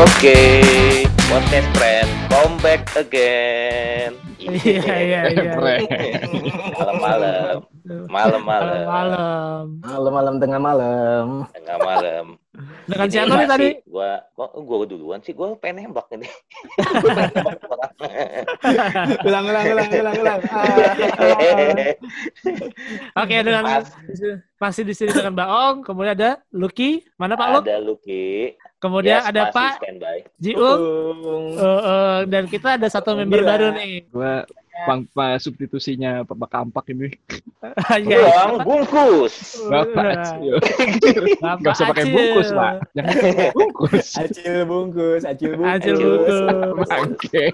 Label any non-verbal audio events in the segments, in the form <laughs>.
Oke, podcast friend, come back again. Iya iya <laughs> iya. Keren. Malam-malam, malam-malam, Malam. Malam-malam tengah malam. tengah malam. Dengan siapa nih tadi? Gua, gua, gua duluan sih. Gua pengen nembak ini. <laughs> Ulang, ulang, ulang, ulang, ulang. Ah. Oke dengan Mas. masih di sini dengan Mbak Ong, kemudian ada Lucky, mana Pak Luk? Ada Lucky. Kemudian Yes, ada masih Pak. Jiung. Eh, eh, dan kita ada satu member Gila. baru nih. Gua pang substitusinya Bapak Kampak ini. <laughs> Iya. Uang bungkus. Bapak Iya. Acil. Bapak Nggak usah pakai bungkus, Pak. Jangan bungkus. Acil bungkus, acil bungkus. Acil bungkus. Bangke.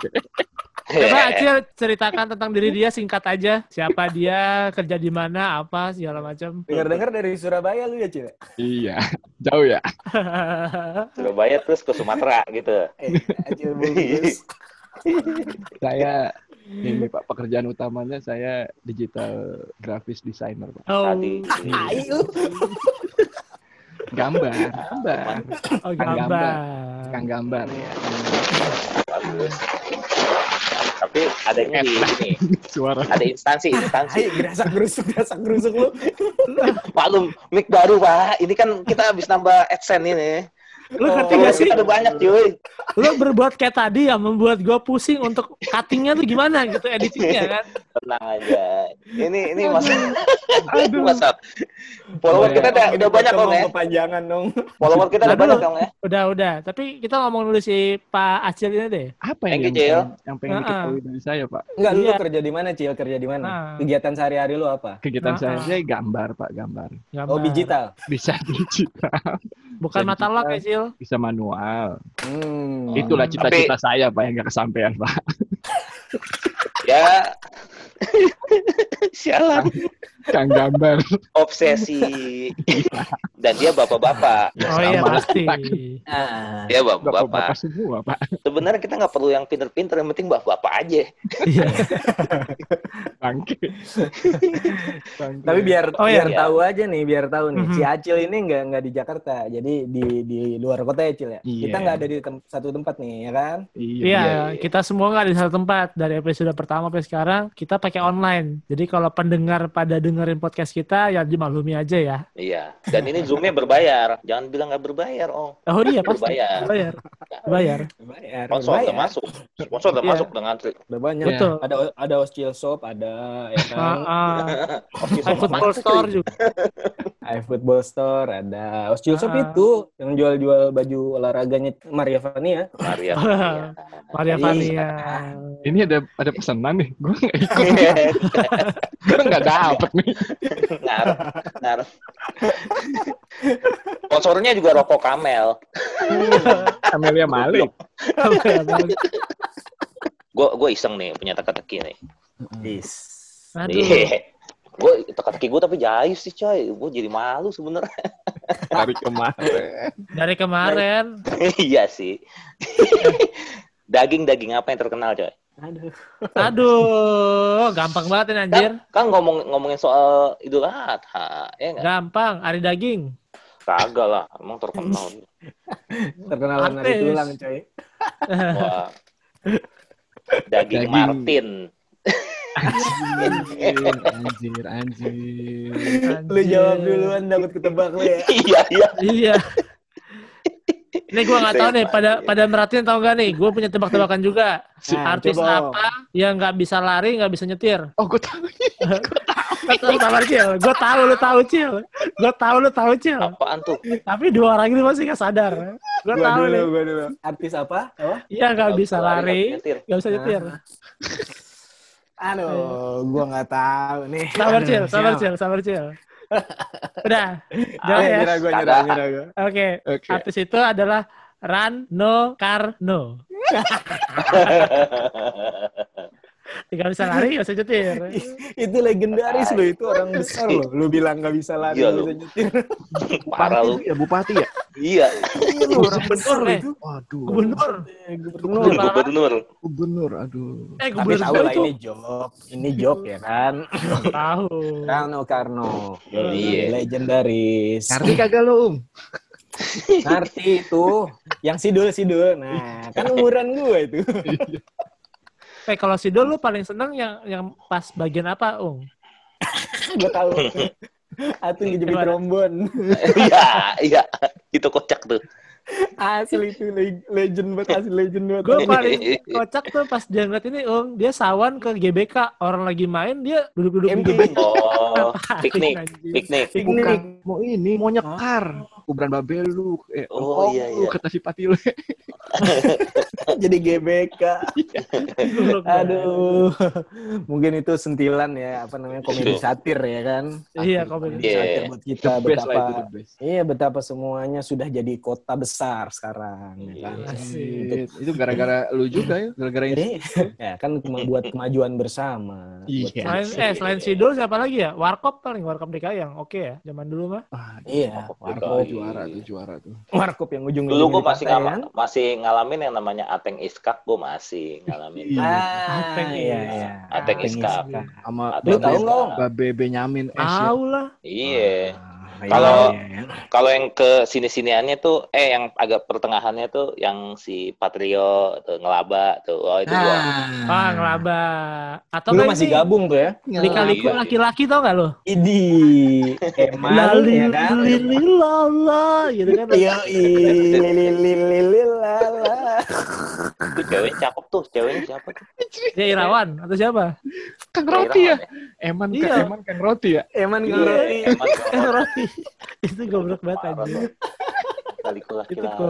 Coba Acil ceritakan tentang diri dia singkat aja. Siapa dia, kerja di mana, apa segala macam. Dengar-dengar dari Surabaya lu ya, Cil? Iya, jauh ya. <laughs> Surabaya terus ke Sumatera gitu. Eh, acil bungkus. Saya ini Pak pekerjaan utamanya saya digital graphics designer, Pak. oh, Tadi. Ayo. Gambar, gambar. oh, Kang gambar. Kang gambar ya. Bagus. Tapi adanya di sini. <laughs> Suara. Ada instansi, instansi. Ayo, gerasak gerusuk, gerasak gerusuk lu. <laughs> Maklum, mic baru, Pak. Ini kan kita habis nambah AdSense ini. Lu ngerti Oh, gak sih? Udah banyak, cuy. Lu berbuat kayak tadi yang membuat gue pusing untuk cuttingnya tuh gimana gitu, editingnya kan. Tenang aja. Ini ini masa Aduh. masa follower kita udah, udah banyak dong ya. Kepanjangan dong. Follower kita udah banyak dong ya. Udah, udah. Tapi kita ngomong dulu si Pak Acil ini deh. Apa yang, you, Cil. yang, yang pengen Ah, ah. diketahui dari saya, Pak? Enggak, lu Iya. kerja di mana, Cil? Kerja di mana? Kegiatan sehari-hari lu apa? Kegiatan saya gambar, Pak, gambar. Gambar. Oh, digital. Bisa <laughs> digital, Bukan Bisa mata lock ya, Cil. bisa manual. Hmm. Itulah Tapi- cita-cita saya, Pak, yang nggak kesampaian, Pak. Ya. <laughs> Sialan. Kang gambar. Obsesi. Dan dia bapak-bapak. Oh iya, pasti. Ah. Dia bapak-bapak. Bapak-bapak semua, Pak. Sebenarnya kita nggak perlu yang pinter-pinter, yang penting bapak-bapak aja. Iya. Bangke. <laughs> Bangke. Tapi biar Oh, iya. biar Iya. tahu aja nih, biar tahu nih. Mhm. Si Acil ini nggak nggak di Jakarta, jadi di di luar kota ya Cil ya. Iya. Kita nggak ada di tem- satu tempat nih, ya kan? Iya. Iya, iya. kita semua nggak di satu tempat. Dari episode pertama sampai sekarang, kita pakai online. Jadi kalau pendengar pada dengerin podcast kita, ya dimaklumi aja ya. Iya. Dan ini zoomnya berbayar. Jangan bilang nggak berbayar, oh. Oh iya, pasti. Berbayar. Berbayar. Berbayar. Bayar, Sponsor udah bayar. masuk. Sponsor udah Iya. masuk dengan ngantri. Udah banyak. Betul. Ada ada Oscil Shop, ada ya Ah, kan. ah. Oke, High Football Store juga. iFootball Store, ada Oscil Shop Ah. itu yang jual-jual baju olahraganya Maria Vania. Maria. <laughs> Maria Iya. Vania. <laughs> Ini ada ada pesanan nih. Gue nggak ikut. <laughs> Gue nggak dapet nih. Ngarep, ngarep. Sponsornya juga rokok Kamel. Amelia Malik. Gue gue iseng nih punya teka-teki nih. Yes. Aduh. Gue teka-teki gue tapi jayus sih coy. Gue jadi malu sebenarnya. Dari kemarin. Dari kemarin. <laughs> iya sih. <laughs> Daging-daging apa yang terkenal coy? Aduh. Aduh, gampang banget ini anjir. Kan ngomong ngomongin soal Idul Adha, ya nggak? Gampang, ari daging. Kagak lah, emang terkenal. <laughs> Terkenalan hari Artis. tulang, coy. Wah. Daging, Daging. Martin. Anjir, <laughs> anjir, anjir. Lu jawab duluan takut ketebak lu ya. <laughs> iya, iya. Iya. Ini gue nggak tahu nih, pada pada merhatiin tahu nggak nih? Gue punya tebak-tebakan juga. Nah, Artis coba. apa yang nggak bisa lari, nggak bisa nyetir? Oh, gue tahu. Sabar <laughs> Cil, gue tahu lu tahu Cil, gue tahu lu tahu Cil. Apaan tuh? Tapi dua orang ini masih nggak sadar. Gue Gua tahu dulu, nih. gua dulu. Artis apa? Apa? Iya nggak bisa Nggak lari, nyetir. nggak bisa nyetir. Aduh, gua nggak tahu nih. Sabar Cil, sabar? Cil, sabar Cil. Udah, <laughs> Ah, jangan ya. nyerah gua, nyerah, nyerah gua. Oke, Oke. artis itu adalah Rano Karno. <laughs> Tidak bisa lari, nggak bisa nyetir. <laughs> itu legendaris loh, itu orang besar loh. Lu bilang nggak bisa lari, Iya, bisa nyetir. <laughs> Parah lu. Ya, Bupati ya? Iya, Iya, lu orang besar loh Eh, itu. Waduh. Gubernur. Eh, Gubernur. gubernur. Gubernur, aduh. Eh, Tapi tahu gubernur lah ini jok, ini jok ya kan. tahu. <laughs> Karno Karno, Iya. legendaris. Ngerti kagak lu, Um? Ngerti itu. Yang sidul sidul. Nah, kan umuran gue itu. Eh kalau si Dol lu paling seneng yang yang pas bagian apa, Ung? <laughs> gue tahu. <laughs> Atau ngejepit Gimana? trombon. Iya, iya. Itu kocak tuh. Asli itu le- legend banget, asli legend banget. Gue paling kocak tuh pas dia ngeliat ini, Ung. Dia sawan ke GBK. Orang lagi main, dia duduk-duduk di. GBK. Oh, <laughs> piknik, piknik. Piknik. Mau ini, mau nyekar. Kuburan babelu. Eh, Oh, oh, iya, iya. kata si Patile. <laughs> Jadi GBK. Aduh. Mungkin itu sentilan ya, apa namanya komedi satir ya kan. Iya, komedi. Iya. satir buat kita The best lah itu, betapa the best. Iya betapa semuanya sudah jadi kota besar sekarang ya kan. Iya. Asik. Itu gara-gara lu juga ya, gara-gara ini. <laughs> Ya kan membuat kemajuan bersama. Buat- Iya. Selain, eh, selain si Dol siapa lagi ya? Warkop paling, Warkop DKI yang oke ya. Zaman dulu mah. Ah, Iya, Warkop warkop, juara tuh, juara tuh. warkop yang ujung Dulu gue masih ngala- masih ngalamin yang namanya Ateng Iskak, gue masih ngalamin. Iya. Ah, Ateng iya, iya. Ateng Iskak. Sama Ateng Lu tahu? Babe Benyamin S ya. Tahu lah. Iya. Ah, Kalau- iya, iya. Kalau yang ke sini-siniannya tuh, eh yang agak pertengahannya tuh, yang si Patrio, tuh ngelaba, tuh, oh itu gua. Ah, ngelaba. Atau Dulu nggak masih gabung tuh ya. Lika-liku Iya. laki-laki tau gak lo? Idi, Eman ya kan. Lili lala gitu kan. Iya, lilililililala. Itu ceweknya cakep tuh, ceweknya siapa tuh? Ya Irawan atau siapa? Kang Roti ya? Irawan Eman, Iya. Kang Eman Kang Roti ya? Eman Iya, ngerti. emang Roti. <laughs> Itu goblok banget anjir. Itu laki-laki.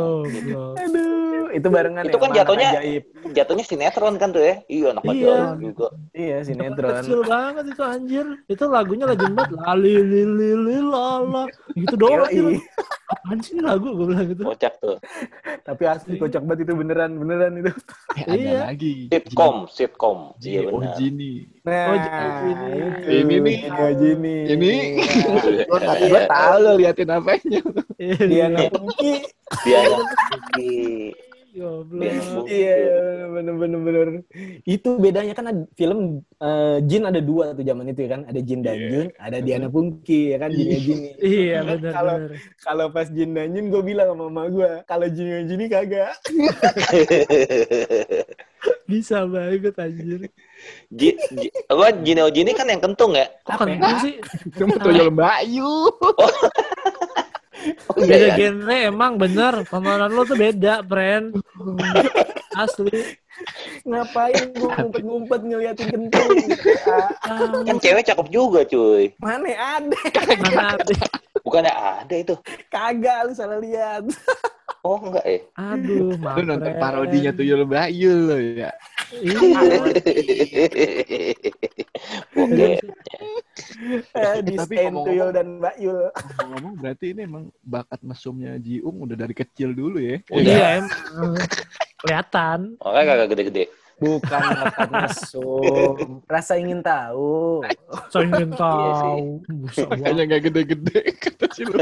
Aduh, itu barengan Itu ya kan jatuhnya- ajaib. Jatuhnya sinetron kan tuh ya? Iya, anak Iya. juga. Iya, sinetron. Kecil banget itu anjir. Itu lagunya legend banget. Lali lili lili lala. Gitu doang anjir. Yoi. Apaan sih ini lagu gue bilang gitu. Kocak tuh. Tapi asli kocak banget itu beneran, beneran itu. Eh, ada Iya. lagi. Sitcom, sitcom. Iya oh benar. Gini. Nah, Oh, ini. itu. Ini nih. Ini, oh, Gini. Ini. Iya. Gue tahu lo liatin apanya. Diana Pungki. Dia <laughs> Iya. Goblok. Iya, bener-bener bener. Itu bedanya kan ada film eh, Jin ada dua tuh zaman itu ya kan. Ada Jin dan Jun, ada Diana Pungki ya kan Jin Jin. Iya benar Kalau benar. kalau pas Jin dan Jun gue bilang sama mama gue, kalau Jin dan Jun ini kagak. <laughs> Bisa banget anjir. Ji, Ji, apa Jineo Jini kan yang kentung ya? Kok kentung sih? Itu tuyul Bayu. <laughs> Oh, Beda iya, ya? genre emang bener. Pemahaman lo tuh beda, friend. <laughs> Asli. Ngapain gue ngumpet-ngumpet ngeliatin kentung? Ah, Kan cewek cakep juga cuy. mana ada? Mana ada? Bukannya ada itu? Kagak lu salah lihat. Oh enggak ya? Aduh, Lu maaf. nonton friend. parodinya tuyul Bayu lo ya. Iya. Oke. Eh, Tapi Distain ngomong-ngomong- Tuyul dan Mbak Yul. Ngomong berarti ini emang bakat mesumnya Jiung udah dari kecil dulu ya. Udah. Iya emang. Kelihatan. Makanya kagak gede-gede. Bukan bakat mesum. Rasa ingin tahu. Saya ingin Iya tahu. Makanya nggak gede-gede kata si. <laughs>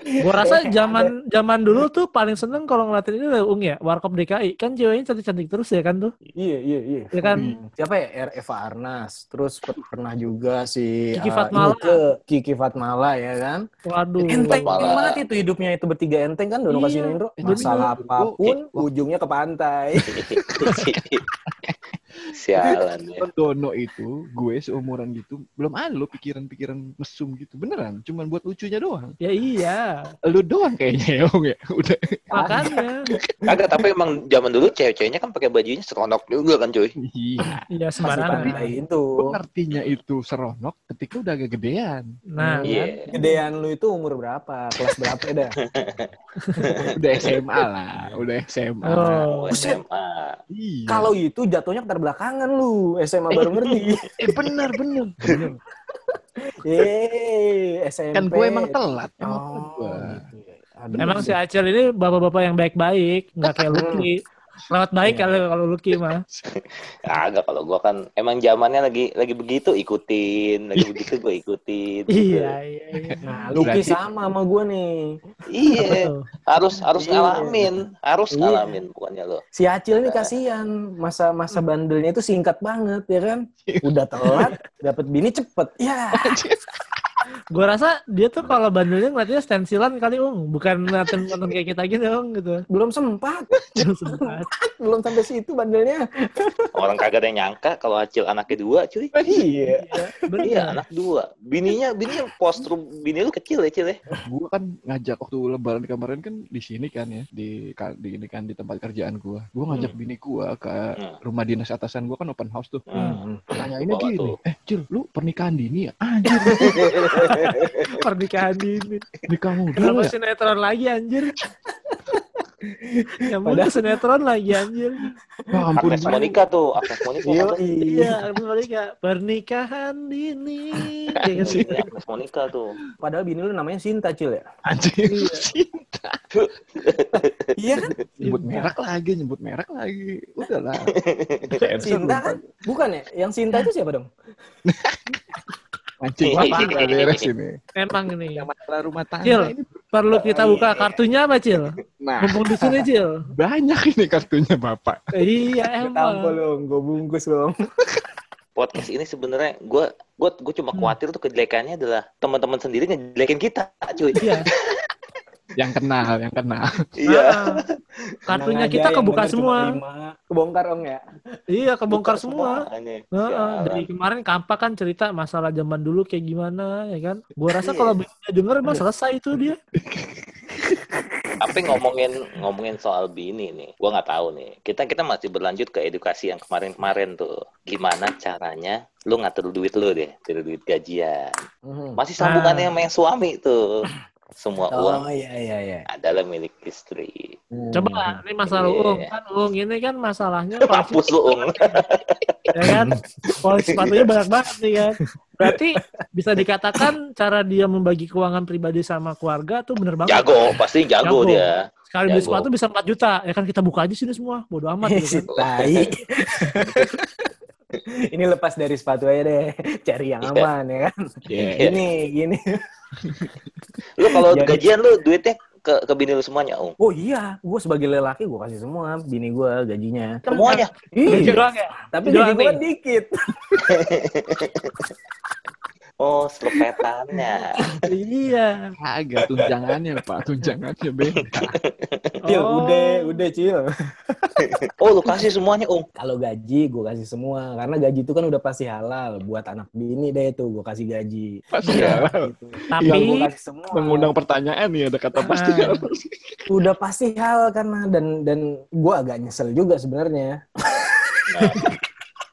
Gua rasa zaman zaman dulu tuh paling seneng kalau ngeliatin ini Ung ya, Warkop DKI. Kan ceweknya cantik-cantik terus ya kan tuh. Iya, iya, iya. Ya kan? Hmm. Siapa ya? R. Eva Arnas. Terus per- pernah juga si Kiki eh, Fatmala. Inke, Kiki Fatmala ya kan. Waduh. Enteng Fatmala. banget itu hidupnya itu bertiga enteng kan Dono Iya, Kasino Indro. Masalah apa pun ujungnya ke pantai. <laughs> Sialan ya. Dono itu gue seumuran gitu belum ada lo pikiran-pikiran mesum gitu beneran cuman buat lucunya doang Ya iya. lu doang kayaknya ya Om ya udah Makanya. Kagak, tapi emang zaman dulu cewek-ceweknya kan pakai bajunya seronok juga kan cuy. iya Iya Masih sembarangan. itu. gue ngertinya itu seronok ketika udah agak gedean Nah, Iya. Gedean lu itu umur berapa? Kelas berapa ya dah? <laughs> udah SMA lah udah SMA Oh. SMA. iya Kalau itu jatuhnya keterbelakangan lu. SMA baru ngerti. <laughs> eh bener bener bener <laughs> Yeay, SMP. kan gue emang telat emang Oh, gue gitu ya. Aduh. Emang si Acel ini bapak-bapak yang baik-baik, nggak kayak Lucky. Lewat baik Iya. kalau kalau Lucky mah. <laughs> Kagak kalau gua kan emang zamannya lagi lagi begitu ikutin, lagi begitu gua ikutin. gitu. Iya, iya, iya. Nah, Lucky Berarti- sama sama gue nih. Iya, harus harus Iya. ngalamin, harus Iya. ngalamin bukannya lo. Si Acil ini kasihan, masa-masa bandelnya itu singkat banget ya kan. <laughs> Udah telat, dapat bini cepet. Ya. <laughs> Gue rasa dia tuh kalau bandelnya ngeliatnya stensilan kali ung, bukan ngeliatin <laughs> nonton kayak kita gini ung gitu. Belum sempat. Belum sempat. <laughs> Belum sampai situ bandelnya. Orang kagak ada yang nyangka kalau Acil anaknya dua, cuy. <laughs> Iya. Bener. Iya, anak dua. Bininya, bininya postrum bini lu kecil ya, Cil ya? Gua kan ngajak waktu lebaran kemarin kan di sini kan ya, di di ini kan di tempat kerjaan gua. Gua ngajak Hmm. bini gua ke Hmm. rumah dinas atasan gua kan open house tuh. Hmm. Bawa gini, tuh. eh Cil, lu pernikahan dini ya? Anjir, <laughs> Pernikahan ini. nikah muda Kenapa ya? sinetron lagi anjir? Ya Padahal- udah sinetron lagi anjir. Ya ampun, Agnes Monica tuh, Agnes Monica. Iya. apa? Iya, Agnes Monica. Pernikahan dini. Kayak gitu. Iya, Agnes Monica tuh. Padahal bini lu namanya Sinta, Cil ya? anjir. Iya. <laughs> Iya kan? nyebut merek lagi, nyebut merek lagi. Udahlah. <laughs> Sinta kan? Bukan ya? Yang Sinta itu siapa dong? Mancing <laughs> Iya. apa nggak beres ini. Emang ini. Yang masalah rumah tangga Cil. ini Perlu kita buka kartunya apa, Cil? nah Mumpung di sini, Cil. <laughs> banyak ini kartunya Bapak. Iya, Tampol emang. dong, gue bungkus dong. <laughs> Podcast ini sebenarnya gue gue gue cuma khawatir tuh kejelekannya adalah teman-teman sendiri ngejelekin kita, cuy. Iya. Yang kenal, yang kenal. Iya. Ah, Kartunya Tenang kita aja, kebuka semua. Kebongkar om ya? Iya, kebongkar Buka semua. semuanya. Heeh, Sialan. dari kemarin Kampa kan cerita masalah zaman dulu kayak gimana ya kan. Gua rasa Iya. kalau dia denger emang selesai itu dia. Tapi ngomongin ngomongin soal bini nih, gua nggak tahu nih. Kita kita masih berlanjut ke edukasi yang kemarin-kemarin tuh. Gimana caranya lu ngatur duit lu deh, dari duit gajian. Mhm. Masih sambungannya sama yang suami tuh. Semua Oh uang iya iya iya. adalah milik istri. Hmm. Coba ini masalah Iya. Uung kan Uung ini kan masalahnya <laughs> Hapus lu, Ung. <laughs> ya kan. Koleksi sepatunya banyak banget nih kan. Berarti bisa dikatakan cara dia membagi keuangan pribadi sama keluarga tuh bener banget. Jago, pasti jago, Jago. dia. Sekali beli Jago. sepatu bisa 4 juta. Ya kan kita buka aja sini semua. Bodo amat gitu kan. <laughs> <laughs> Ini lepas dari sepatu aja deh, cari yang Iya. aman ya kan. Iya. Ini gini. Lu kalau Jadi- gajian lu duitnya ke ke bini lu semuanya, Ung. Oh iya, gue sebagai lelaki gue kasih semua bini gue gajinya. Semuanya. Iya, ya. tapi gaji gue kan dikit. <laughs> Oh, selepetannya. iya. Agak tunjangannya Pak, tunjangannya beda. <laughs> Cil, Oh. udah, udah Cil. <laughs> Oh, lu kasih semuanya, Ung. Kalau gaji gue kasih semua, karena gaji itu kan udah pasti halal. Buat anak bini deh tuh gue kasih gaji. Pasti Iya. halal. Gitu. Tapi Yang gue kasih semua. Mengundang pertanyaan nih ada kata pasti Ah. halal. Udah pasti halal karena dan dan gue agak nyesel juga sebenarnya. Nah,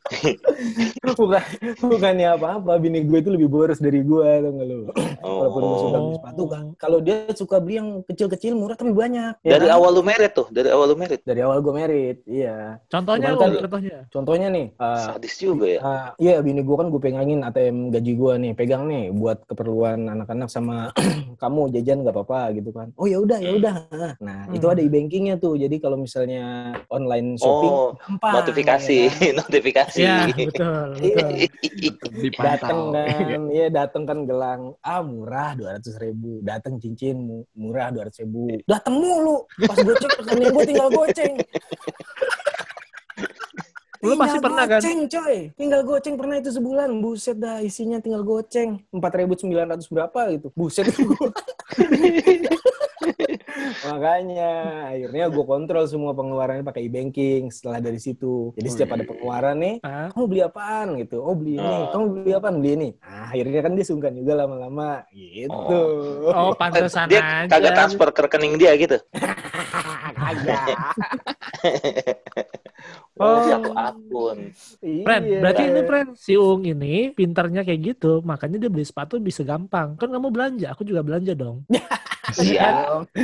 <laughs> bukan bukannya apa-apa bini gue itu lebih boros dari gue tuh nggak lu walaupun gue suka beli Oh. sepatu kan kalau dia suka beli yang kecil-kecil murah tapi banyak ya dari kan? awal lu merit tuh, dari awal lu merit. dari awal gue merit iya contohnya Cuman kan- contohnya. contohnya nih uh, Sadis juga ya. uh, iya bini gue kan gue pegangin ATM gaji gue nih pegang nih buat keperluan anak-anak sama <clears throat> kamu jajan nggak apa-apa gitu kan oh ya udah ya udah nah Hmm. itu ada e-bankingnya tuh jadi kalau misalnya online shopping Oh, gampang Notifikasi, ya kan? <laughs> notifikasi. Iya, betul, betul. dateng Dipantau. kan <laughs> iya dateng kan gelang ah murah dua ratus ribu dateng cincin mu- murah dua ratus ribu dateng mulu pas gue cek rekening gue tinggal goceng. <laughs> Lu masih pernah, kan? goceng coy. Tinggal goceng pernah itu sebulan. Buset dah isinya tinggal goceng. Empat ribu sembilan ratus berapa gitu. Buset <laughs> makanya akhirnya gue kontrol semua pengeluarannya pakai e-banking setelah dari situ jadi setiap ada pengeluaran nih Ah, kamu beli apaan gitu oh beli ini Oh. kamu beli apaan beli ini nah, akhirnya kan dia sungkan juga lama-lama gitu Oh, pantesan dia aja. kagak transfer ke rekening dia gitu. kagak <laughs> Oh, Oh. satu akun. Friend, Iya. berarti ini friend si Uung ini pintarnya kayak gitu, makanya dia beli sepatu bisa gampang. Kan kamu belanja, aku juga belanja dong. <laughs> Iya.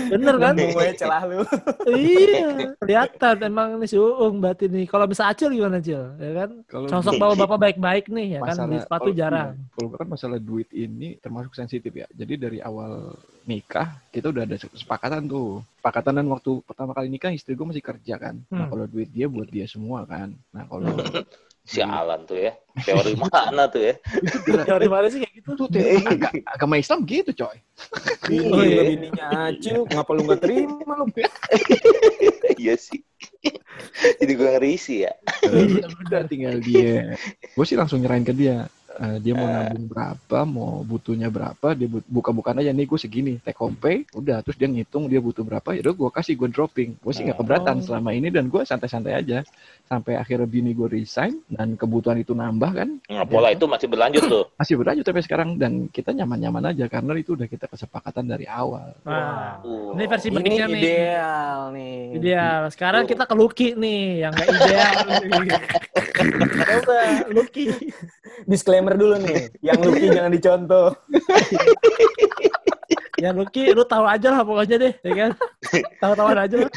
Bener kan? gue celah lu <laughs> iya, kelihatan emang nih si Uung berarti nih. Kalau bisa Acil gimana Acil? Ya kan? Kalau Sosok bapak-bapak baik-baik nih ya kan, masalah beli sepatu kalau- jarang. iya, Kalau kan masalah duit ini termasuk sensitif ya. Jadi dari awal nikah kita udah ada kesepakatan tuh. Kesepakatan dan waktu pertama kali nikah istri gue masih kerja kan. Nah Hmm. kalau duit dia buat dia semua kan. Nah kalau <laughs> Sialan tuh ya. Teori <laughs> mana tuh ya? Teori mana sih kayak gitu? Itu teori aga- agama Islam gitu coy. ini Oh, iya. bininya acil ngapa lu gak terima lu <laughs> Iya sih. Jadi gue ngerisi ya. Iya, udah tinggal dia. Gue sih langsung nyerahin ke dia. Eh, dia mau Ah. nabung berapa, mau butuhnya berapa, dia bu- buka-bukaan aja nih gue segini, take home pay, udah terus dia ngitung dia butuh berapa, ya udah gue kasih gue dropping, gue sih nggak keberatan Oh. selama ini dan gue santai-santai aja sampai akhirnya bini gue resign dan kebutuhan itu nambah kan, Nah, pola itu masih berlanjut tuh. <clears throat> masih berlanjut sampai sekarang dan kita nyaman-nyaman aja karena itu udah kita kesepakatan dari awal. Nah, Uh. ini versi Ini nih. ideal nih. Ideal. Sekarang kita ke Lucky nih, yang gak ideal. <laughs> Coba, Lucky. Disclaimer dulu nih. Yang Lucky jangan dicontoh. <laughs> Ya Lucky, lu tahu aja lah pokoknya deh, ya kan? <laughs> Tahu-tahuan aja lah.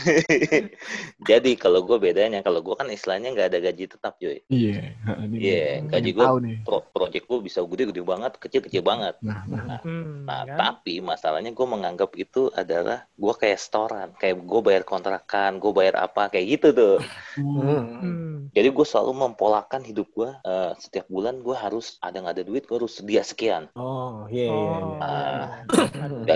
<laughs> Jadi kalau gue bedanya, kalau gue kan istilahnya nggak ada gaji tetap, cuy. Iya. Iya, gaji tahu gue pro project gue bisa gede-gede banget, kecil-kecil banget. Nah, nah, Hmm, Nah, kan? tapi masalahnya gue menganggap itu adalah gue kayak setoran, kayak gue bayar kontrakan, gue bayar apa, kayak gitu tuh. Hmm. Jadi gue selalu mempolakan hidup gue eh, setiap bulan gue harus ada nggak ada duit gue harus sedia sekian. Oh, iya, iya. Oh. Ah.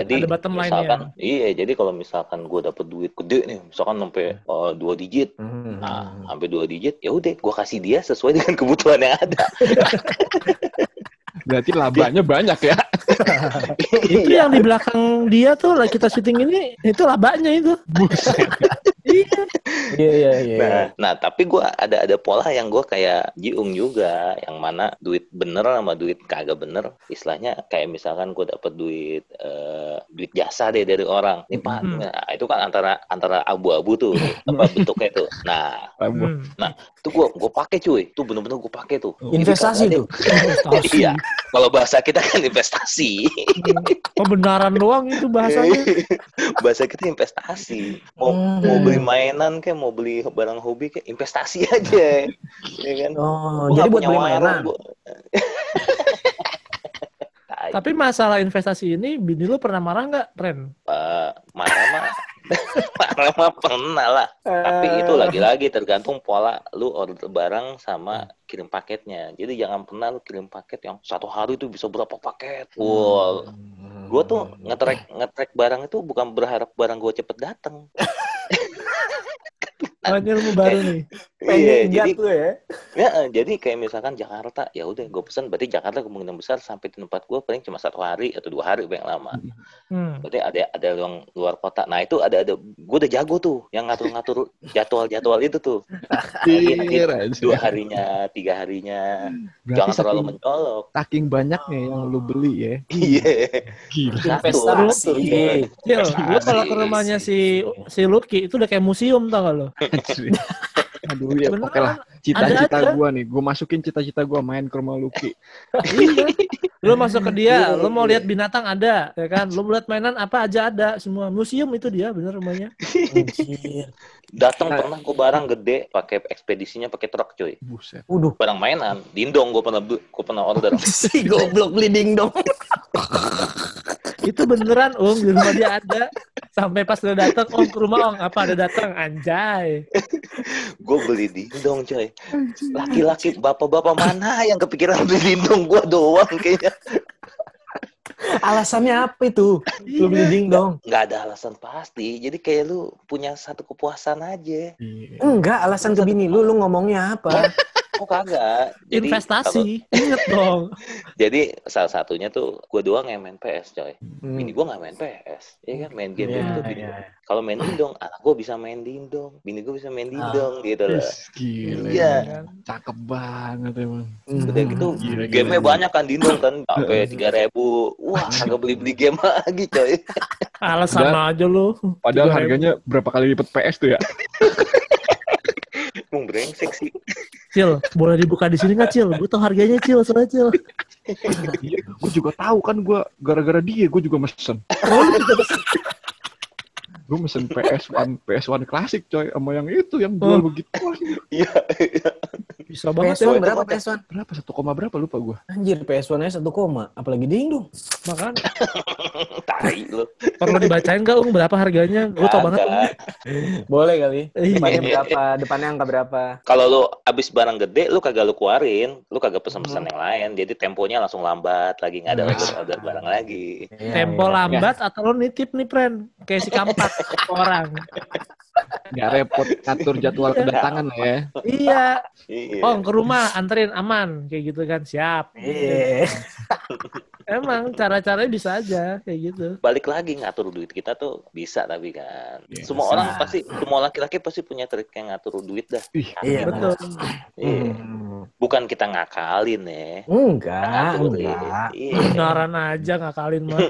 Ada Jadi bottom line misalkan, ya. iya, jadi kalau misalkan gue dapet duit gede nih, misalkan sampai eh, dua digit, Hmm. nah sampai dua digit, ya udah gue kasih dia sesuai dengan <laughs> kebutuhan yang ada. berarti labanya banyak ya. Itu Iya. yang di belakang dia tuh lah kita syuting ini, itu labanya itu. Iya, iya, iya. Nah, nah tapi gue ada ada pola yang gue kayak jiung juga, yang mana duit bener sama duit kagak bener, istilahnya kayak misalkan gue dapet duit eh, duit jasa deh dari orang, nih pak, Hmm. nah, itu kan antara antara abu-abu tuh, <laughs> apa bentuknya tuh. Nah, Laba. Hmm. itu gue gue pakai cuy, tuh bener-bener gue pakai tuh. Jadi Investasi tuh. <laughs> ada- Iya, kalau bahasa kita kan investasi, Pembenaran doang itu bahasanya. <laughs> bahasa kita investasi. Mau Hmm. mau beli mainan kayak mau beli barang hobi kayak investasi <laughs> aja, ya kan? Oh, Gua jadi buat beli warung, mainan. gua- <laughs> Tapi masalah investasi ini, bini lu pernah marah nggak, Ren? Pak, marah mah <laughs> marah mah pernah lah. Tapi Eh. itu lagi-lagi tergantung pola lu order barang sama kirim paketnya. Jadi jangan pernah lu kirim paket yang satu hari itu bisa berapa paket. Wow. Gue tuh ngetrek ngetrek barang itu bukan berharap barang gue cepet datang. Oh, ini ilmu baru nih. Iya, jadi ya. Ya, eh, jadi kayak misalkan Jakarta, ya udah gue pesan berarti Jakarta kemungkinan besar sampai di tempat gue paling cuma satu hari atau dua hari paling lama. Hmm. Berarti ada ada yang luar kota. Nah itu ada ada gue udah jago tuh yang ngatur-ngatur jadwal-jadwal itu tuh. Jadi Iya, dua harinya, tiga harinya, Berarti jangan terlalu saking, mencolok. saking banyaknya yang lu beli ya. Iya. Gila. Investasi. Cil, lu kalau ke rumahnya si si Lucky itu udah kayak museum tau gak lo? <laughs> Aduh ya, Beneran, oke lah. Cita-cita gua nih, gua masukin cita-cita gua main ke rumah Lucky. <laughs> Iya. Lu masuk ke dia, lu mau lihat binatang ada, ya kan? Lu mau lihat mainan apa aja ada, semua museum itu dia, bener rumahnya. Datang pernah gue barang gede pakai ekspedisinya pakai truk cuy. Buset. Waduh. Barang mainan, dindong gue pernah gue pernah order. <laughs> Si goblok bleeding dong. <laughs> Itu beneran, Ung, di rumah dia ada. Sampai pas udah datang, Om ke rumah Om, apa ada datang? Anjay. Gue beli dindong coy. Laki-laki <laughs> bapak-bapak mana yang kepikiran beli dindong gue doang kayaknya. Alasannya apa itu? Lu bleeding dong. nggak ada alasan pasti jadi kayak lu punya satu kepuasan aja Iya. Enggak, alasan ke bini lu, lu ngomongnya apa? <laughs> oh kagak jadi kalau- Investasi. Ingat dong. <laughs> jadi salah satunya tuh gue doang yang main PS coy Hmm. bini gue nggak main PS ya kan main game Iya, itu bini iya. kalau main dindong anak gue bisa main dindong bini gue bisa main dindong gitu loh Gila. Iya. Cakep banget emang. Hmm. udah gitu Gila, gila, gamenya gila. banyak kan dindong kan <laughs> sampai tiga ribu wah kagak beli beli game <laughs> lagi coy Alasan aja lu. Padahal 3.000. harganya berapa kali lipat PS tuh ya? Emang brengsek sih Cil, boleh dibuka di sini nggak Cil? Gue tau harganya Cil, soalnya Cil. Iya, gue juga tahu kan gue gara-gara dia gue juga mesen. Oh, lu juga <laughs> pesen. Gue mesen PS1 PS1 klasik coy sama yang itu yang jual Oh. begitu. iya Bisa banget ya. PS1 itu berapa banyak. PS1? Berapa satu koma berapa lupa gue. Anjir, PS1 nya 1 koma. Apalagi ding dong. Makan. <laughs> tai lu Perlu dibacain gak, Ung? Berapa harganya? Gue tau banget. Boleh kali. Iya. Depannya berapa? Depannya angka berapa? kalau lu abis barang gede lu kagak lu keluarin lu kagak pesan-pesan Hmm. yang lain jadi temponya langsung lambat lagi nggak ada Hmm. order barang lagi Iya, Tempo iya. lambat atau lo nitip nih, Pren? Kayak si kampak orang. Nggak repot ngatur jadwal kedatangan ya. Iya. Iya. Oh, ke rumah anterin aman kayak gitu kan. Siap. Iya. Emang cara-caranya bisa aja kayak gitu. balik lagi ngatur duit kita tuh bisa tapi kan Iya, semua bisa. orang pasti semua laki-laki pasti punya trik yang ngatur duit dah Ih, Iya, Betul. Iya. Hmm. bukan kita ngakalin ya Enggak, Ngatur, enggak. iya. Benaran aja ngakalin mah. <laughs>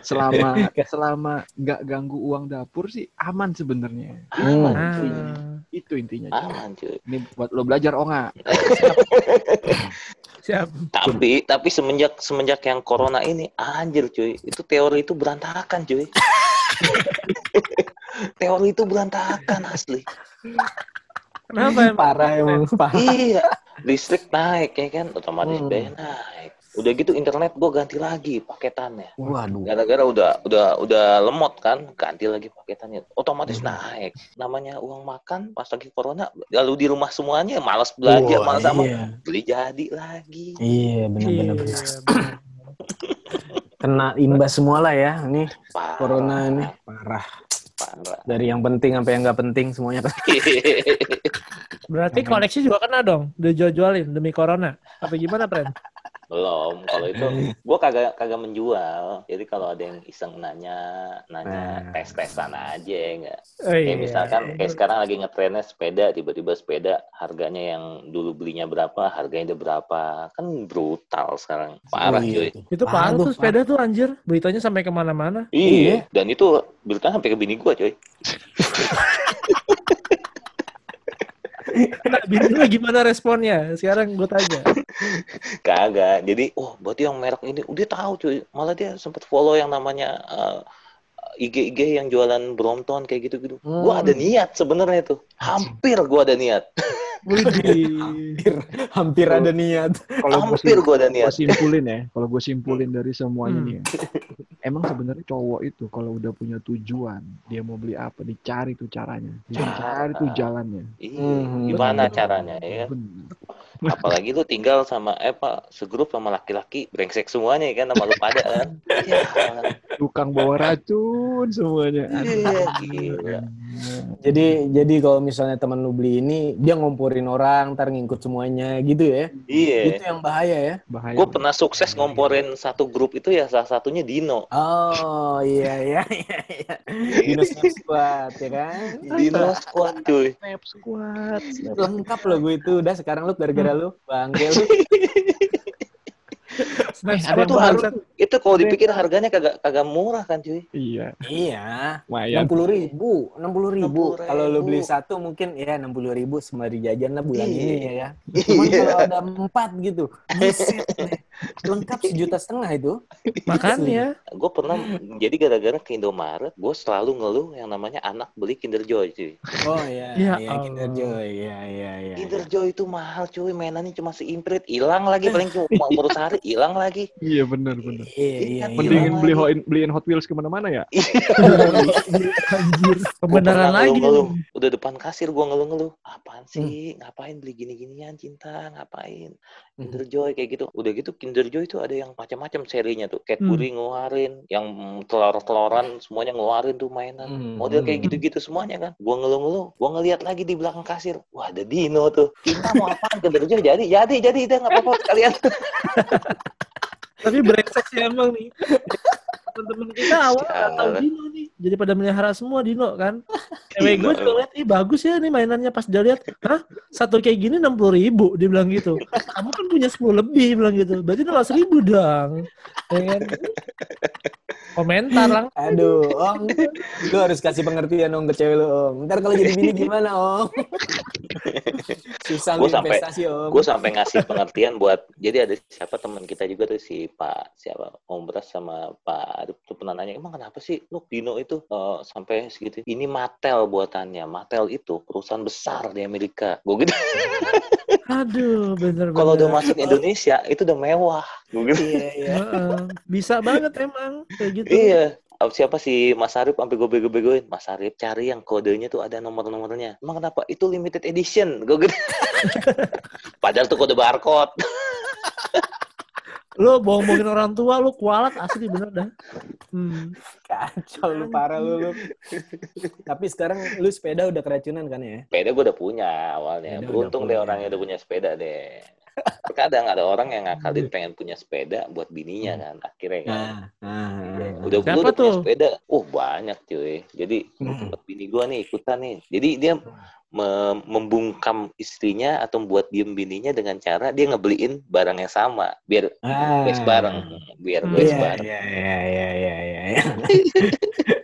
Selama <laughs> selama nggak ganggu uang dapur sih aman sebenarnya. aman Ah. cuy Itu intinya. aman cuy Ini buat lo belajar oh nggak? <laughs> Siap. tapi tapi semenjak semenjak yang corona ini anjir cuy itu teori itu berantakan cuy <laughs> teori itu berantakan asli Kenapa emang? Parah emang, parah. iya listrik naik ya kan otomatis Hmm. biaya naik udah gitu internet gua ganti lagi paketannya Waduh. gara-gara udah udah udah lemot kan ganti lagi paketannya otomatis Hmm. naik namanya uang makan pas lagi corona lalu di rumah semuanya malas belanja Wah, malas sama iya. beli jadi lagi Iya, benar-benar. Iya, benar. benar. Kena imbas semua lah ya, nih parah corona ini parah. parah Dari yang penting sampai yang nggak penting semuanya. <laughs> Berarti koleksi juga kena dong, dijual-jualin demi corona. Apa gimana, Pren? Belum kalau itu <laughs> gua kagak kagak menjual jadi kalau ada yang iseng nanya nanya Nah. tes tesan aja ya enggak Oh, kayak iya. misalkan kayak sekarang lagi ngetrennya sepeda tiba-tiba sepeda harganya yang dulu belinya berapa harganya udah berapa kan brutal sekarang parah Oh, cuy iya. Itu Parah parah tuh, sepeda tuh anjir. Beritanya sampai ke mana-mana. Iya, dan itu beritanya sampai ke bini gua, coy. <laughs> Nah, bini lu gimana responnya? Sekarang gue tanya. <laughs> Kagak. Jadi, oh, berarti yang merek ini udah tahu, cuy. Malah dia sempat follow yang namanya eh, IG-IG yang jualan Brompton kayak gitu-gitu. Hmm. Gua ada niat sebenarnya tuh. Hampir gua ada niat. <laughs> Hampir, hampir ada niat. Kalau gue Hampir gua ada gue niat. simpulin ya, kalau gue simpulin dari semuanya Hmm. nih, ya. <laughs> emang sebenarnya cowok itu kalau udah punya tujuan, dia mau beli apa, dicari tuh caranya, dicari tuh jalannya. Iya, Hmm, gimana betul. caranya ya? kan? Bener. Apalagi lu tinggal sama eh Pak, segrup sama laki-laki brengsek semuanya ya kan sama lu pada kan. Ya, Tukang bawa racun semuanya. iya. Jadi jadi kalau misalnya teman lu beli ini, dia ngomporin orang, ntar ngikut semuanya gitu ya. Iya. Itu yang bahaya ya. Bahaya. Gue pernah sukses ngomporin satu grup itu ya salah satunya Dino. Oh iya iya iya. iya. Dino Snap Squad ya kan. Dino Squad cuy. Snap squad. Lengkap loh gue itu. Udah sekarang lu gara-gara lu bangke lu. <laughs> Tuh harus bangsat. itu kalau dipikir harganya kagak kagak murah kan cuy. Iya, Iya. Enam puluh ribu, enam puluh ribu. 60.000. Kalau lu beli satu mungkin ya enam puluh ribu sembari jajan lah bulan Iya. ini ya. ya. Cuman Iya. kalau ada empat gitu, buset deh. Lengkap sejuta setengah itu. Makanya. Gue pernah jadi gara-gara ke Indomaret, gue selalu ngeluh yang namanya anak beli Kinder Joy cuy. Oh iya, <laughs> Ya iya Kinder. Joy, iya iya iya. Kinder Joy itu mahal cuy, mainannya cuma seimprit, hilang lagi paling cuma <laughs> umur sehari, hilang lagi. Iya bener bener. Iya iya. Iya, Mendingin beli ho- beliin Hot Wheels ke mana-mana ya. <laughs> Anjir. Kebenaran lagi. ngeluh-ngeluh. Udah depan kasir gue ngeluh-ngeluh. Apaan Hmm. sih? Ngapain beli gini-ginian cinta? Ngapain? Hmm. Kinder Joy kayak gitu. Udah gitu Kinder Joy itu ada yang macam-macam serinya tuh. Cadbury ngeluarin, yang telur-teloran semuanya ngeluarin tuh mainan. Hmm. Model kayak gitu-gitu semuanya kan. Gua ngeluh-ngeluh. Gua ngeliat lagi di belakang kasir. Wah ada Dino tuh. Cinta mau apaan? Kinder Joy jadi, jadi, jadi. Udah nggak apa-apa sekalian. <laughs> Tapi brengsek sih emang nih. <laughs> Temen-temen kita awal nggak tahu. Dino nih. Jadi pada melihara semua Dino kan. Cewek <laughs> Dino, gue juga liat, ih bagus ya nih mainannya pas dia lihat, hah satu kayak gini enam puluh ribu, dia bilang gitu. Kamu kan punya sepuluh lebih, bilang gitu. Berarti nolak seribu dong. Ya kan? <laughs> Komentar lang. Aduh, Om. Lu harus kasih pengertian dong ke cewek lu, Om. Ntar kalau jadi bini gimana, Om? Susah lu Gua sampai- investasi, Om. Gue sampai ngasih pengertian buat. Jadi ada siapa teman kita juga tuh si Pak siapa Om Bras sama Pak Arif tuh pernah nanya emang kenapa sih lu Dino itu eh, sampai segitu? Ini Mattel buatannya. Mattel itu perusahaan besar di Amerika. Gue gitu. <laughs> Aduh, bener-bener. Kalau udah masuk Indonesia itu udah mewah. Gue gitu. Iya, iya. Heeh. Bisa banget emang kayak gitu. Iya. Siapa sih Mas Arif sampai gue bego-begoin? Mas Arif cari yang kodenya tuh ada nomor-nomornya. Emang kenapa? Itu limited edition. Gue gitu. <laughs> Padahal tuh kode barcode. Lu bohong-bohongin orang tua, lu kualat asli bener dah. Hmm. Kacau lu parah lu, lu. Tapi sekarang lu sepeda udah keracunan kan ya? Sepeda gue udah punya awalnya. Sepeda Beruntung deh punya. orangnya udah punya sepeda deh. Terkadang ada orang yang ngakalin pengen punya sepeda buat bininya kan. Akhirnya kan. Nah, nah, Iya, nah. udah Siapa udah punya tuh? sepeda oh banyak cuy jadi Hmm. buat bini gua nih ikutan nih jadi dia me- membungkam istrinya atau membuat diem bininya dengan cara dia ngebeliin barang yang sama biar Ah. bareng biar Hmm. Iya, bareng iya, iya, iya, iya, iya, iya. <laughs>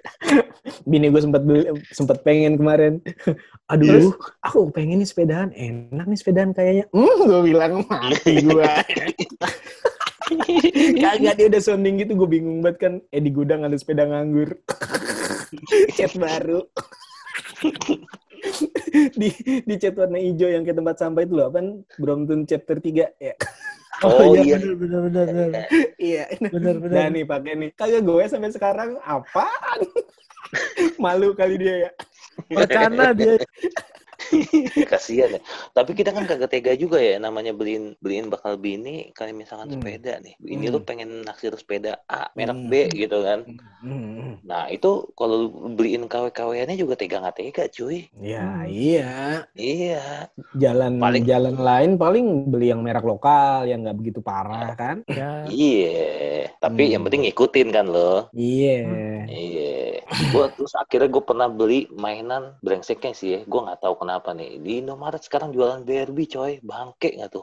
Bini gue sempat beli, sempat pengen kemarin. <laughs> Aduh, aku pengen nih sepedaan. Enak nih sepedaan kayaknya. Hmm, gue bilang mati gue. <laughs> Kagak dia udah sounding gitu, gue bingung banget kan. Eh di gudang ada sepeda nganggur. <laughs> Cat baru. di di cat warna hijau yang ke tempat sampah itu loh, apa? Brompton chapter 3 ya. oh iya bener bener bener bener. Iya, Bener bener. Nah nih pakai nih. Kagak gue sampai sekarang apaan? Malu kali dia ya. Wacana dia. <laughs> kasihan ya tapi kita kan kagak tega juga ya namanya beliin beliin bakal bini kali misalkan Hmm. sepeda nih ini Hmm. lu pengen naksir sepeda A merek Hmm. B gitu kan Hmm. nah itu kalau lu beliin KW-KW-nya juga tega nggak tega cuy Ya Hmm. iya. iya Jalan Paling- jalan lain paling beli yang merek lokal yang nggak begitu parah kan? Ya. Iya, tapi Hmm. yang penting ngikutin kan lo. Iya. Iya. Gua terus akhirnya gue pernah beli mainan brengseknya sih ya. Gue nggak tahu kenapa nih. Di Indomaret sekarang jualan BRB coy. Bangke nggak tuh?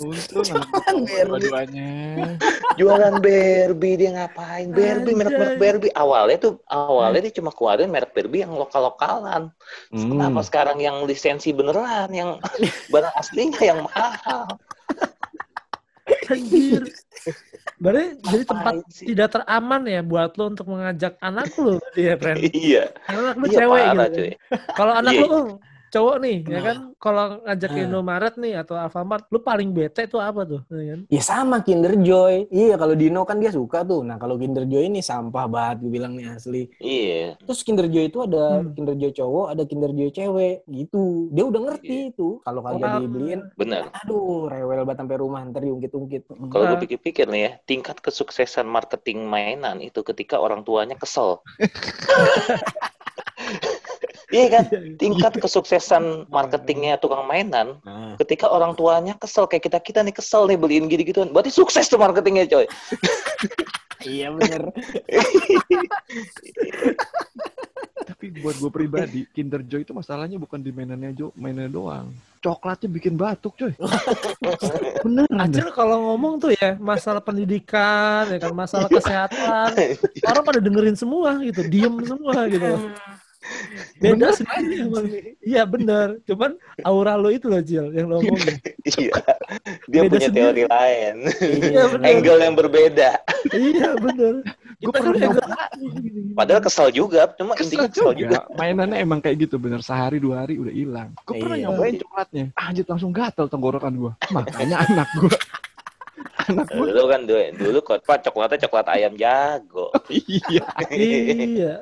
Untung dua-duanya. jualan BRB dia ngapain? BRB merek-merek. BRB. Awalnya tuh awalnya dia cuma keluarin merek BRB yang lokal-lokalan. Hmm. Kenapa sekarang yang lisensi beneran, yang <laughs> barang aslinya yang mahal? Anjir. Berarti jadi tempat sih? tidak teraman ya buat lo untuk mengajak anak lo dia, friend. Iya, Anak lu iya cewek parah gitu. cuy. Kalau anak Iya. lu oh, cowok nih, ya kan? Kalau ngajak ke Ah. Indomaret nih atau Alfamart, lu paling bete tuh apa tuh? Ya kan? Ya sama Kinder Joy. Iya kalau Dino kan dia suka tuh. Nah kalau Kinder Joy ini sampah banget gue bilang nih asli. Iya. Terus Kinder Joy itu ada Hmm. Kinder Joy cowok, ada Kinder Joy cewek gitu. Dia udah ngerti itu. Kalau kagak Wah. dibeliin, Bener. aduh rewel banget sampai rumah ntar diungkit-ungkit. Kalau Nah. gue pikir-pikir nih ya, tingkat kesuksesan marketing mainan itu ketika orang tuanya kesel. <laughs> <laughs> Iya kan? Tingkat kesuksesan marketingnya tukang mainan Nah. ketika orang tuanya kesel kayak kita kita nih kesel nih beliin gini gituan. Berarti sukses tuh marketingnya coy. <laughs> Iya bener. Tapi buat gue pribadi, Kinder Joy itu masalahnya bukan di mainannya Jo, mainannya doang. Coklatnya bikin batuk, coy. <laughs> Bener. Acil kalau ngomong tuh ya masalah pendidikan, ya kan masalah kesehatan, <laughs> orang pada dengerin semua gitu, diem semua gitu. Beda sendiri emang. Iya bener, cuman aura lo itu loh Jil yang lo ngomongin. <laughs> Iya. Dia Beda punya sendiri. teori lain. Iya bener. Angle yang berbeda. Iya bener. Gue kan pernah angle- nyoba. Padahal kesel juga, cuma Kesel intinya kesel juga. juga. Mainannya emang kayak gitu, bener. Sehari dua hari udah hilang. Gue pernah Iya. nyobain coklatnya. Anjir langsung gatel tenggorokan gue. Makanya anak gue. Anak gue. Dulu kan dulu, dulu kotpa coklatnya coklat ayam jago. iya. Iya.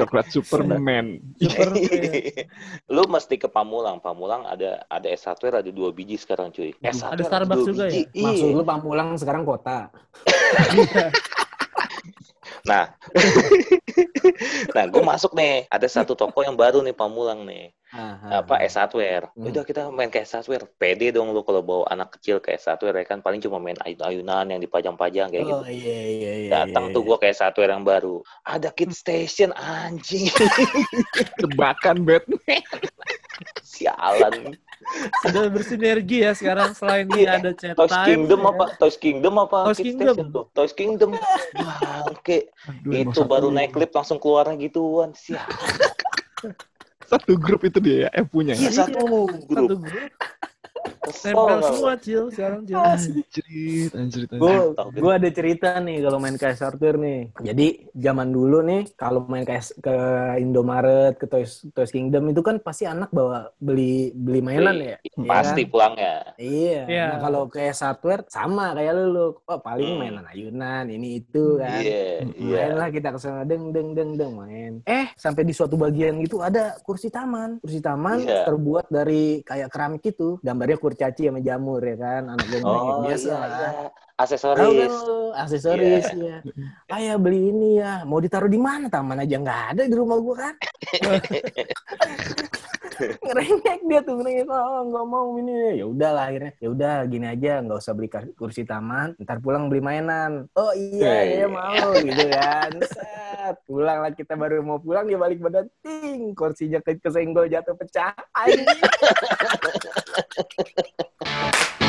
Coklat Superman. Super. Lu mesti ke Pamulang. Pamulang ada ada S hardware ada dua biji sekarang cuy. S Ada hardware Starbucks juga ya? biji. Maksud Iya. lu Pamulang sekarang kota. <laughs> Nah, <laughs> <laughs> nah gue masuk nih. Ada satu toko yang baru nih Pamulang nih. Ah, Apa S hardware. Hmm. Udah kita main ke S hardware. Pede dong lu kalau bawa anak kecil ke S hardware ya kan paling cuma main ayun-ayunan yang dipajang-pajang kayak gitu. Oh iya iya iya. Datang iya, tuh gue kayak satu yang baru. Ada kid station anjing. <laughs> Tebakan Batman. <laughs> Sialan. Sudah bersinergi ya sekarang selain dia ada chat Toys time, Kingdom ya. apa? Toys Kingdom apa? Toys Kingdom. Tuh. Toys Kingdom. Emang Itu baru naik klip langsung keluarnya gituan. Sial. <laughs> Satu grup itu dia ya, yang punya. Iya ya? satu grup. Satu grup. Nempel semua Cil sekarang Cil. Anjrit, anjrit, anjrit. Gue ada cerita nih kalau main ke S Hardware nih. Jadi zaman dulu nih kalau main ke, S- ke Indomaret, ke Toys, Toys Kingdom itu kan pasti anak bawa beli beli mainan ya. Iya Pasti kan? pulangnya. Iya. Iya. Nah kalau ke S Hardware sama kayak lu, lu. Oh, paling Hmm. mainan ayunan ini itu kan. Iya, iya. Main lah kita ke sana deng deng deng deng main. Eh sampai di suatu bagian gitu ada kursi taman. Kursi taman Iya. terbuat dari kayak keramik itu. Gambarnya kursi kurcaci sama jamur ya kan anak gue Oh biasa iya, lah. iya. Tahu kan Aksesoris. lu, aksesoris ya. Ayah beli ini ya. Mau ditaruh di mana? Taman aja nggak ada di rumah gua kan. <laughs> ngerengek dia tuh ngerengek oh nggak mau ini. Ya udahlah akhirnya. Ya udah gini aja nggak usah beli kursi taman. Ntar pulang beli mainan. Oh iya Iya, iya mau gitu kan. Set. Pulang lah kita baru mau pulang dia balik badan ting kursinya ke kesenggol jatuh pecah. Anjing <laughs>